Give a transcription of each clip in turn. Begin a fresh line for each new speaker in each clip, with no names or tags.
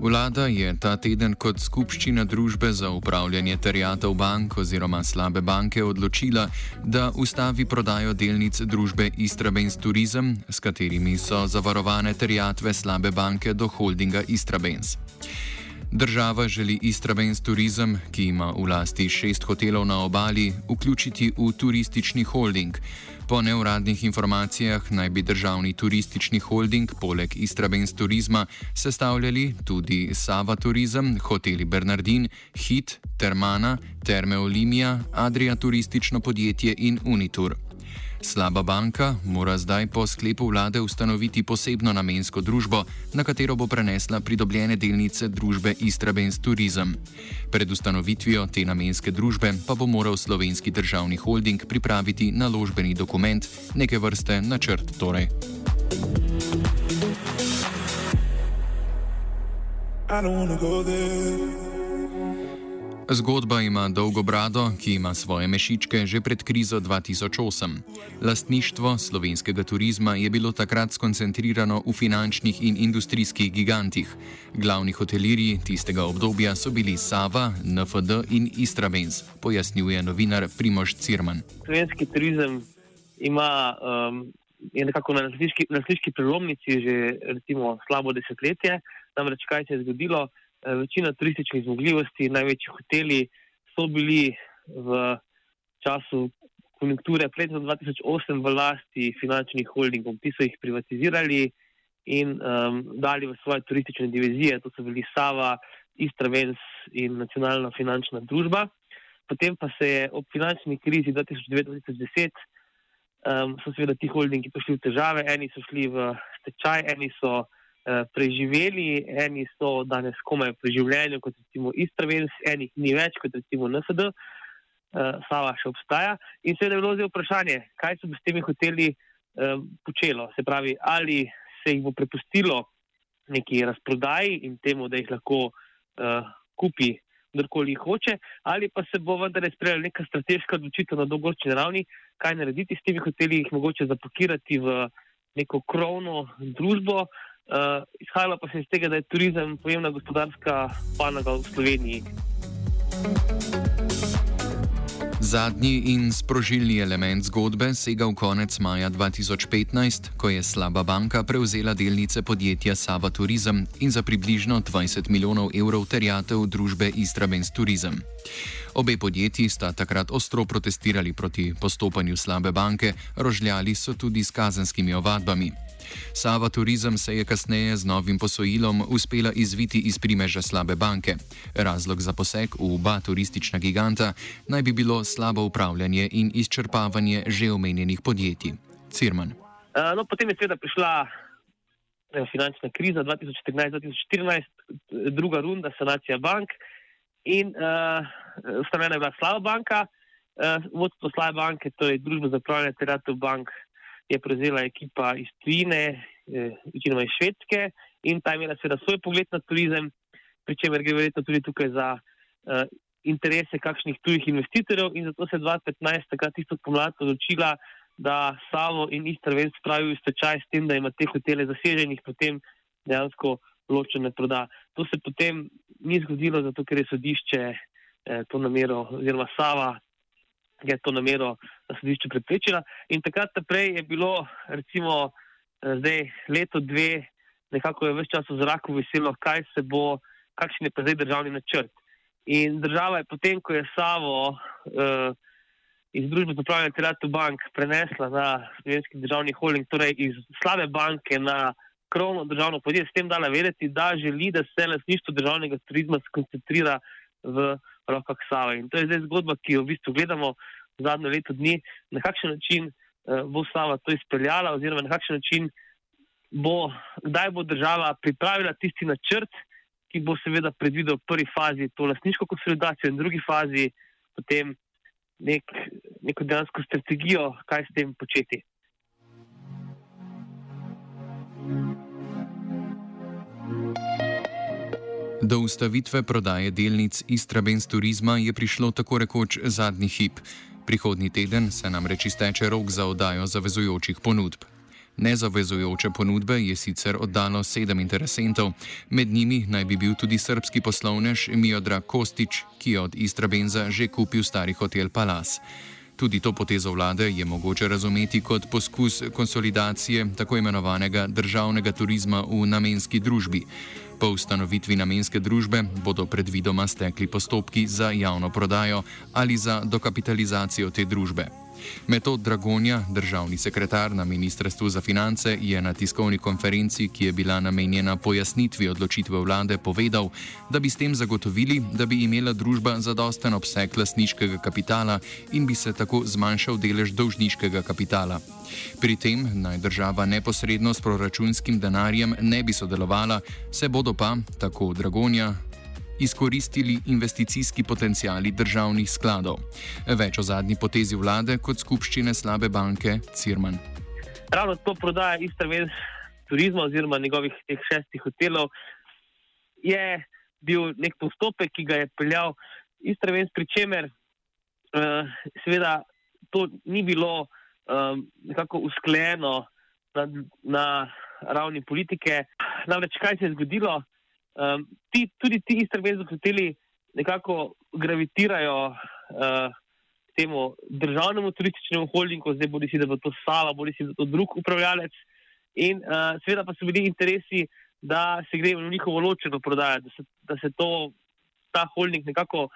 Vlada je ta teden kot skupščina družbe za upravljanje terjatev bank oziroma slabe banke odločila, da ustavi prodajo delnic družbe Istrabens Tourism, s katerimi so zavarovane terjatve slabe banke do holdinga Istrabens. Država želi Istrabens Tourism, ki ima v lasti šest hotelov na obali, vključiti v turistični holding. Po neuradnih informacijah naj bi državni turistični holding poleg Istrabens Turizma sestavljali tudi Sava Turizem, hoteli Bernardin, Hit, Termana, Terme Olimija, Adria Turistično podjetje in Unitur. Slaba banka mora zdaj po sklepu vlade ustanoviti posebno namensko družbo, na katero bo prenesla pridobljene delnice družbe Istrabens Tourism. Pred ustanovitvijo te namenske družbe pa bo moral slovenski državni holding pripraviti naložbeni dokument, neke vrste načrt torej.
I don't wanna go there.
Zgodba ima dolgo brado, ki ima svoje mešičke že pred krizo 2008. Lastništvo slovenskega turizma je bilo takrat skoncentrirano v finančnih in industrijskih gigantih. Glavni hotelirji tistega obdobja so bili Sava, NFD in Istrabens, pojasnjuje novinar Primož Cirman.
Slovenski turizem ima, um, je nekako na nasliški prelomnici že recimo slabo desetletje. Namreč kaj se je zgodilo? Eh, večina turističnih zmogljivosti, največji hoteli so bili v času konjunkture pred 2008 v lasti finančnih holdingov, ki so jih privatizirali in um, dali v svoje turistične divizije, to so bili Sava, Istravens in nacionalna finančna družba. Potem pa se je ob finančni krizi 2009-2010 um, so seveda ti holdingi prišli v težave, eni so šli v stečaj, eni so preživeli, eni so danes komaj pri življenju, kot recimo Istravens, enih ni več, kot recimo NSD, uh, eh, Sava še obstaja. In seveda je bilo zdaj vprašanje, kaj se bo s temi hoteli uh, počelo. Se pravi, ali se jih bo prepustilo neki razprodaji in temu, da jih lahko uh, kupi kdorkoli hoče, ali pa se bo vendar sprejela neka strateška odločitev na dolgoročni ravni, kaj narediti s temi hoteli, jih mogoče zapakirati v neko krovno družbo. Uh, izhajalo pa se iz tega, da je turizem pomembna gospodarska panoga v Sloveniji.
Zadnji in sprožilni element zgodbe sega v konec maja 2015, ko je slaba banka prevzela delnice podjetja Sava Turizem in za približno 20 milijonov evrov terjatev družbe Istrabens Turizem. Obe podjetji sta takrat ostro protestirali proti postopanju slabe banke, rožljali so tudi s kazenskimi ovadbami. Sava Turizem se je kasneje z novim posojilom uspela izviti iz primeža slabe banke. Razlog za poseg v oba turistična giganta naj bi bilo slabo upravljanje in izčrpavanje že omenjenih podjetij. Cirman.
No, potem je seveda prišla eh, finančna kriza 2014-2014, druga runda, sanacija bank in uh, ustanovljena je bila slaba banka. Uh, vodstvo slabe banke, torej družba za upravljanje terjatev bank, je prevzela ekipa iz Tine, eh, večinoma iz Švedske, in ta je imela seveda svoj pogled na turizem, pri čemer gre verjetno tudi tukaj za uh, interese kakšnih tujih investitorjev. In zato se je 2015, takrat isto pomlad, odločila, da Savo in Istravenc spravijo v stečaj s tem, da ima te hotele zaseženih, potem dejansko ločene proda. To se potem ni zgodilo, zato ker je sodišče eh, to namero, oziroma Sava je to namero na sodišču preprečila. In takrat naprej je bilo, recimo, eh, zdaj leto, dve, nekako je vse čas v zraku veselo, kaj se bo, kakšen je pa zdaj državni načrt. In država je potem, ko je Savo uh, iz družbe za upravljanje terjatov bank prenesla na slovenski državni holding, torej iz slabe banke na krovno državno podjetje, s tem dala vedeti, da želi, da se lasništvo državnega turizma skoncentrira v rokah Save. In to je zdaj zgodba, ki jo v bistvu gledamo zadnjo leto dni, na kakšen način uh, bo Sava to izpeljala, oziroma na kakšen način bo, kdaj bo država pripravila tisti načrt, ki bo seveda predvidel v prvi fazi to lasniško konsolidacijo in v drugi fazi potem nek, neko dejansko strategijo, kaj s tem početi.
Do ustavitve prodaje delnic Istrabenz turizma je prišlo tako rekoč zadnji hip. Prihodnji teden se nam reči steče rok za oddajo zavezujočih ponudb. Nezavezujoče ponudbe je sicer oddalo sedem interesentov, med njimi naj bi bil tudi srpski poslovnež Miodra Kostič, ki je od Istrabenza že kupil stari hotel Palace. Tudi to potezo vlade je mogoče razumeti kot poskus konsolidacije tako imenovanega državnega turizma v namenski družbi. Po ustanovitvi namenske družbe bodo predvidoma stekli postopki za javno prodajo ali za dokapitalizacijo te družbe. Metod Dragonja, državni sekretar na Ministrstvu za finance, je na tiskovni konferenci, ki je bila namenjena pojasnitvi odločitve vlade, povedal, da bi s tem zagotovili, da bi imela družba zadosten obseg lasniškega kapitala in bi se tako zmanjšal delež dolžniškega kapitala. Pri tem naj država neposredno s proračunskim denarjem ne bi sodelovala, se bodo pa, tako Dragonja, izkoristili investicijski potencijali državnih skladov. Več o zadnji potezi vlade kot skupščine slabe banke Cirman.
Ravno to prodaja Istravenz turizma oziroma njegovih teh šestih hotelov je bil nek postopek, ki ga je peljal Istravenz, pri čemer uh, seveda to ni bilo um, nekako usklejeno na, na ravni politike. Namreč kaj se je zgodilo? Um, ti, tudi ti istovremeni hoteli nekako gravitirajo uh, temu državnemu turističnemu holdingu, zdaj bodi si, da bo to Sala, bodi si, da bo to drug upravljalec. In uh, seveda pa so bili interesi, da se gre v njihovo ločeno prodajo, da se, da se to, ta holding nekako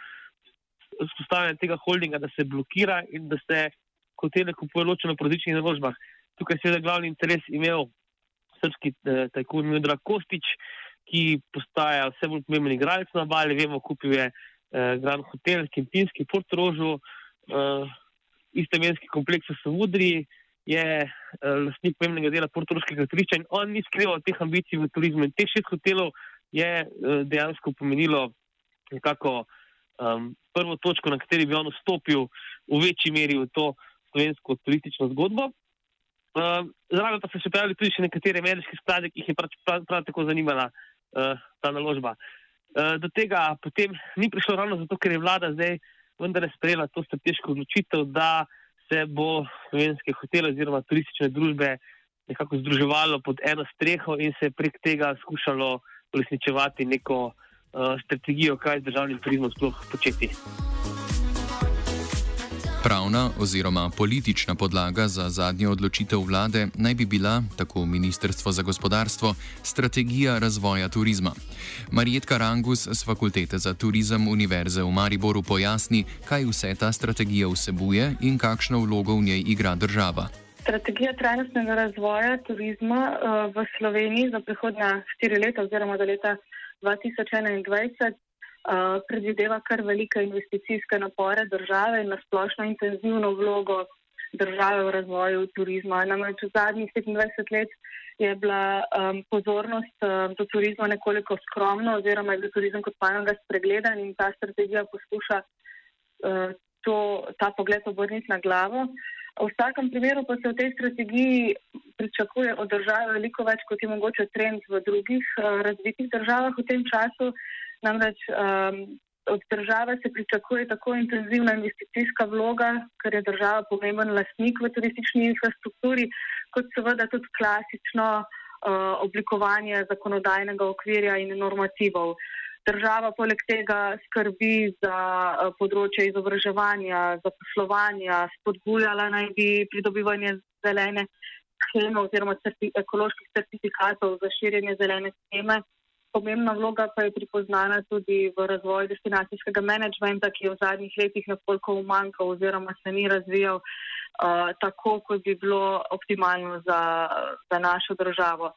vzpostavlja tega holdinga, da se blokira in da se hotele kupuje ločeno po različnih naložbah. Tukaj je seveda glavni interes imel srpski eh, tajkun Mildra Kostič, ki postaja vse bolj pomemben igralec na Bali. Vemo, kupil je eh, Grand Hotel, Kempinski, Portorožu, eh, istomenski kompleks v Savudri, je eh, lastnik pomembnega dela portoroškega turišča in on ni skrival teh ambicij v turizmu. In teh šest hotelov je eh, dejansko pomenilo nekako um, prvo točko, na kateri bi on vstopil v večji meri v to slovensko turistično zgodbo. Uh, zraven pa so se pojavili tudi nekateri ameriški skladi, ki jih je prav, prav, prav tako zanimala uh, ta naložba. Uh, do tega potem ni prišlo ravno zato, ker je vlada zdaj vendarle sprejela to strateško odločitev, da se bo slovenske hotele oziroma turistične družbe nekako združevalo pod eno streho in se prek tega skušalo uresničevati neko uh, strategijo, kaj z državnim turizmom sploh početi.
Pravna oziroma politična podlaga za zadnjo odločitev vlade naj bi bila, tako Ministrstvo za gospodarstvo, strategija razvoja turizma. Marjetka Rangus z Fakultete za turizem Univerze v Mariboru pojasni, kaj vse ta strategija vsebuje in kakšno vlogo v njej igra država.
Strategija trajnostnega razvoja turizma uh, v Sloveniji za prihodnja štiri leta oziroma do leta 2021 Eh, predvideva kar velike investicijske napore države in nasplošno intenzivno vlogo države v razvoju turizma. Namreč v zadnjih 25 let je bila um, pozornost um, do turizma nekoliko skromna oziroma je bil turizem kot panoga spregledan in ta strategija poskuša uh, to, ta pogled obrniti na glavo. V vsakem primeru pa se v tej strategiji pričakuje od države veliko več, kot je mogoče trend v drugih uh, razvitih državah v tem času. Namreč um, od države se pričakuje tako intenzivna investicijska vloga, ker je država pomemben lastnik v turistični infrastrukturi, kot seveda tudi klasično uh, oblikovanje zakonodajnega okvirja in normativov. Država poleg tega skrbi za uh, področje izobraževanja, zaposlovanja, spodbujala naj bi pridobivanje zelene scheme oziroma certi, ekoloških certifikatov za širjenje zelene scheme. Pomembna vloga pa je pripoznana tudi v razvoju destinacijskega menedžmenta, ki je v zadnjih letih nekoliko umanjkal oziroma se ni razvijal uh, tako, kot bi bilo optimalno za, za našo državo.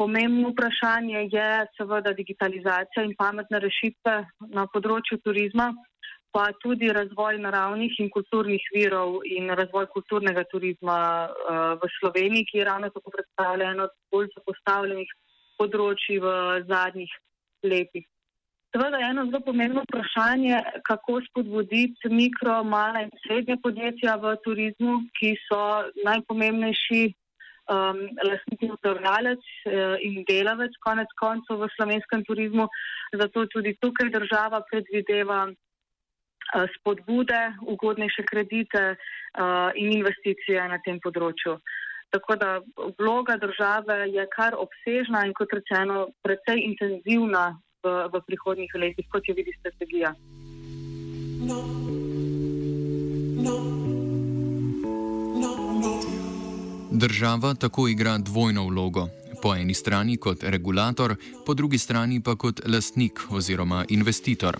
Pomembno vprašanje je seveda digitalizacija in pametne rešitve na področju turizma, pa tudi razvoj naravnih in kulturnih virov in razvoj kulturnega turizma uh, v Sloveniji, ki ravno tako predstavlja eno od bolj zapostavljenih področji v zadnjih letih. Seveda je eno zelo pomembno vprašanje, kako spodbuditi mikro, mala in srednja podjetja v turizmu, ki so najpomembnejši um, lastnik in upravljalec uh, in delavec konec koncev v slovenskem turizmu. Zato tudi tukaj država predvideva uh, spodbude, ugodnejše kredite uh, in investicije na tem področju. Tako da vloga države je kar obsežna in kot rečeno, precej intenzivna v, v prihodnjih letih, kot jo vidi strategija. No.
No. No. No. Država tako igra dvojno vlogo. Po eni strani kot regulator, po drugi strani pa kot lastnik oziroma investitor.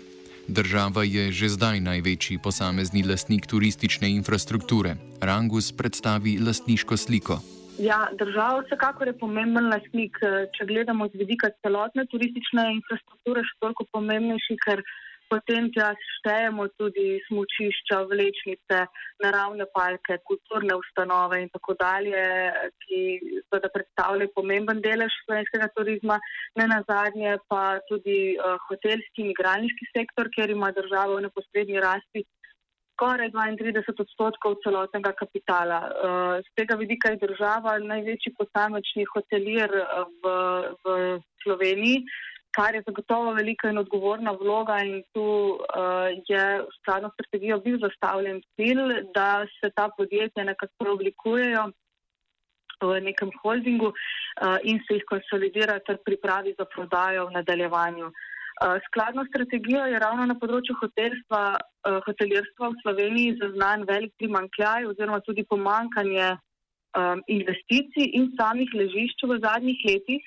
Država je že zdaj največji posamezni lastnik turistične infrastrukture. Rangus predstavi lastniško sliko.
Ja, država vsekakor je pomemben lastnik. Če gledamo z vidika celotne turistične infrastrukture, še toliko pomembnejši, ker potem tja štejemo tudi smočišča, vlečnice, naravne parke, kulturne ustanove in tako dalje, ki seveda predstavljajo pomemben delež slovenskega turizma, ne na zadnje pa tudi uh, hotelski in igralniški sektor, kjer ima država v neposrednji rasti skoraj 32 odstotkov celotnega kapitala. Uh, z tega vidika je država največji posamečni hotelir uh, v, v Sloveniji kar je zagotovo velika in odgovorna vloga in tu uh, je v skladno strategijo bil zastavljen cilj, da se ta podjetja nekako preoblikujejo v nekem holdingu uh, in se jih konsolidira ter pripravi za prodajo v nadaljevanju. Uh, skladno strategijo je ravno na področju uh, hotelirstva v Sloveniji zaznan velik primankljaj oziroma tudi pomankanje um, investicij in samih ležišč v zadnjih letih.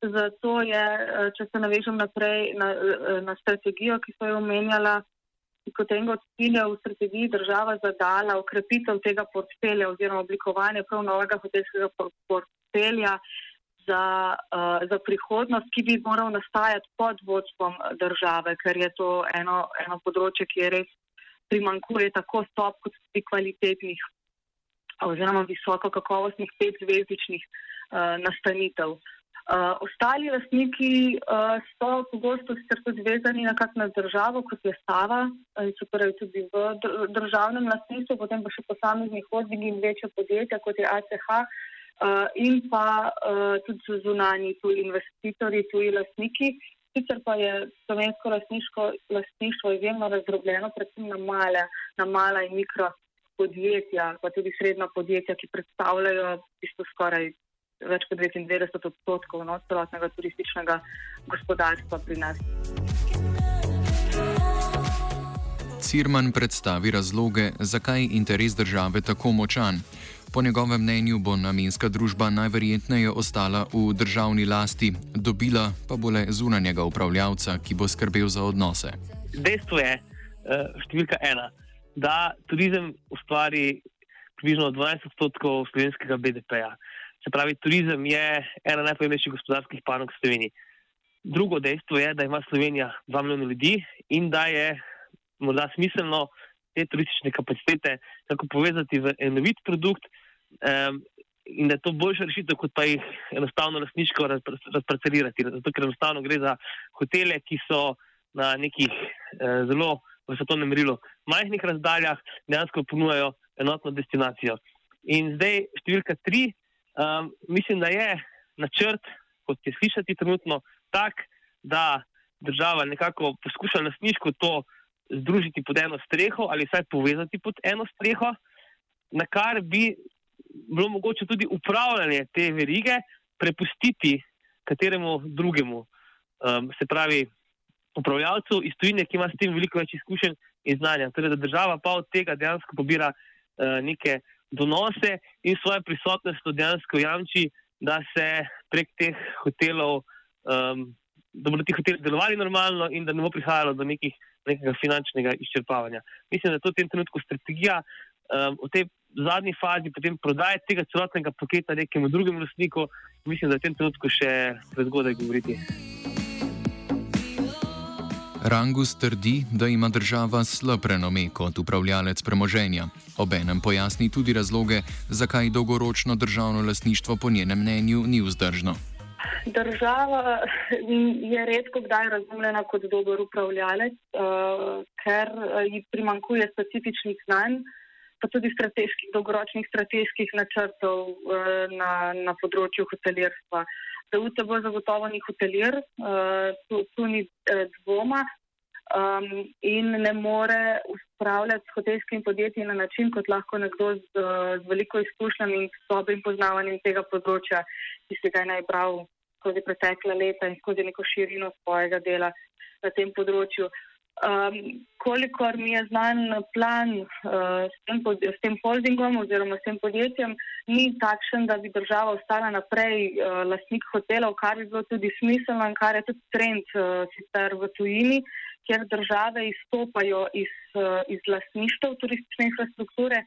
Zato je, eh, če se navežem naprej na, eh, na strategijo, ki so jo omenjala, kot enega od ciljev v strategiji država zadala ukrepitev tega portfelja oziroma oblikovanje prav novega hotelskega portfelja za, uh, za prihodnost, ki bi moral nastajati pod vodstvom države, ker je to eno, eno področje, ki je res primankuje tako stop kot tudi kvalitetnih oziroma visoko kakovostnih petzvezdičnih uh, nastanitev. Uh, Uh, ostali lastniki uh, so pogosto sicer tudi vezani na kakšno državo, kot je Stava, uh, so torej tudi v državnem lastništvu, potem pa še posamezni holdingi in večje podjetja, kot je ACH, uh, in pa uh, tudi zunani tuji investitorji, tuji lastniki. Sicer pa je slovensko lastništvo izjemno razdrobljeno, predvsem na male, na mala in mikro podjetja, pa tudi srednja podjetja, ki predstavljajo isto skoraj več kot 99 odstotkov no, celotnega turističnega gospodarstva pri nas.
Cirman predstavi razloge, zakaj je interes države tako močan. Po njegovem mnenju bo namenska družba najverjetneje ostala v državni lasti, dobila pa bo le zunanjega upravljavca, ki bo skrbel za odnose.
Dejstvo je, eh, številka ena, da turizem ustvari približno 20 odstotkov slovenskega BDP-ja. Se pravi, turizem je ena najpomembnejših gospodarskih panog v Sloveniji. Drugo dejstvo je, da ima Slovenija 2 milijona ljudi in da je morda smiselno te turistične kapacitete tako povezati v enovit produkt um, in da je to boljša rešitev, kot pa jih enostavno lasniško razparcelirati. Zato, ker enostavno gre za hotele, ki so na nekih uh, zelo v svetovnem merilu majhnih razdaljah, dejansko ponujajo enotno destinacijo. In zdaj številka tri. Um, mislim, da je načrt, kot je slišati trenutno, tak, da država nekako poskuša lasniško to združiti pod eno streho ali vsaj povezati pod eno streho, na kar bi bilo mogoče tudi upravljanje te verige prepustiti kateremu drugemu, um, se pravi upravljalcu iz tujine, ki ima s tem veliko več izkušenj in znanja. Torej, da država pa od tega dejansko pobira uh, neke donose in svoje prisotnost dejansko jamči, da se prek teh hotelov, um, da bodo ti hoteli delovali normalno in da ne bo prihajalo do nekih, nekega finančnega izčrpavanja. Mislim, da je to v tem trenutku strategija. Um, v tej zadnji fazi potem prodaje tega celotnega paketa nekemu drugemu lastniku, mislim, da je v tem trenutku še prezgodaj govoriti.
Rangus trdi, da ima država slab renome kot upravljalec premoženja. Obenem pojasni tudi razloge, zakaj dolgoročno državno lasništvo po njenem mnenju ni vzdržno.
Država je redko kdaj razumljena kot dober upravljalec, uh, ker ji primankuje specifičnih znanj, pa tudi strateških, dolgoročnih strateških načrtov uh, na, na področju hotelirstva. Da UCB zagotovo ni hotelir, uh, tu, tu ni uh, dvoma um, in ne more upravljati s hotelskim podjetjem na način, kot lahko nekdo z, z veliko izkušnjami in dobrim poznavanjem tega področja, ki se ga je najbral skozi pretekla leta in skozi neko širino svojega dela na tem področju. Um, kolikor mi je znan plan uh, s, tem, s tem holdingom oziroma s tem podjetjem, ni takšen, da bi država ostala naprej uh, lastnik hotelov, kar bi bilo tudi smiselno in kar je tudi trend uh, sicer v tujini, kjer države izstopajo iz, uh, iz lastništev turistične infrastrukture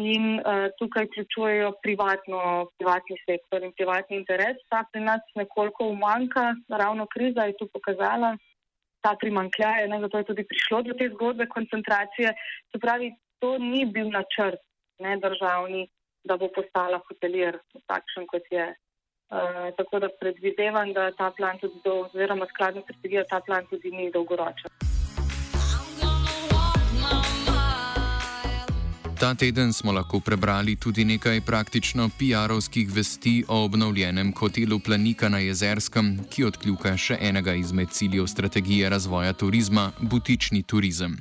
in uh, tukaj vključujejo privatni sektor in privatni interes. Ta pri nas nekoliko umanka, ravno kriza je tu pokazala ta primankljaj, ne, zato je tudi prišlo do te zgodbe koncentracije. Se pravi, to ni bil načrt ne, državni, da bo postala hotelir takšen, kot je. Uh, tako da predvidevam, da ta plan tudi do, oziroma skladno strategijo, ta plan tudi ni dolgoročen.
Ta teden smo lahko prebrali tudi nekaj praktično PR-ovskih vesti o obnovljenem hotelu Planika na Jezerskem, ki odkljuka še enega izmed ciljev strategije razvoja turizma - butični turizem.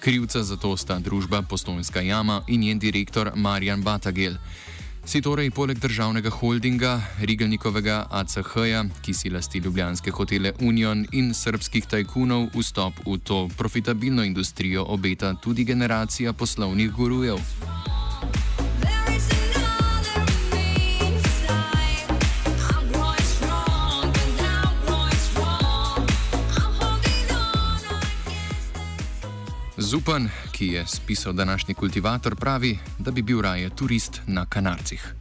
Krivca za to sta družba Postojnska jama in njen direktor Marjan Batagel. Si torej poleg državnega holdinga, Rigelnikovega ACH-ja, ki si lasti ljubljanske hotele Union in srpskih tajkunov, vstop v to profitabilno industrijo obeta tudi generacija poslovnih gurujev? Zupan, ki je spisal današnji kultivator, pravi, da bi bil raje turist na Kanarcih.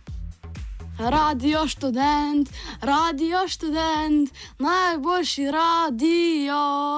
Radio študent, radio študent, najboljši radio.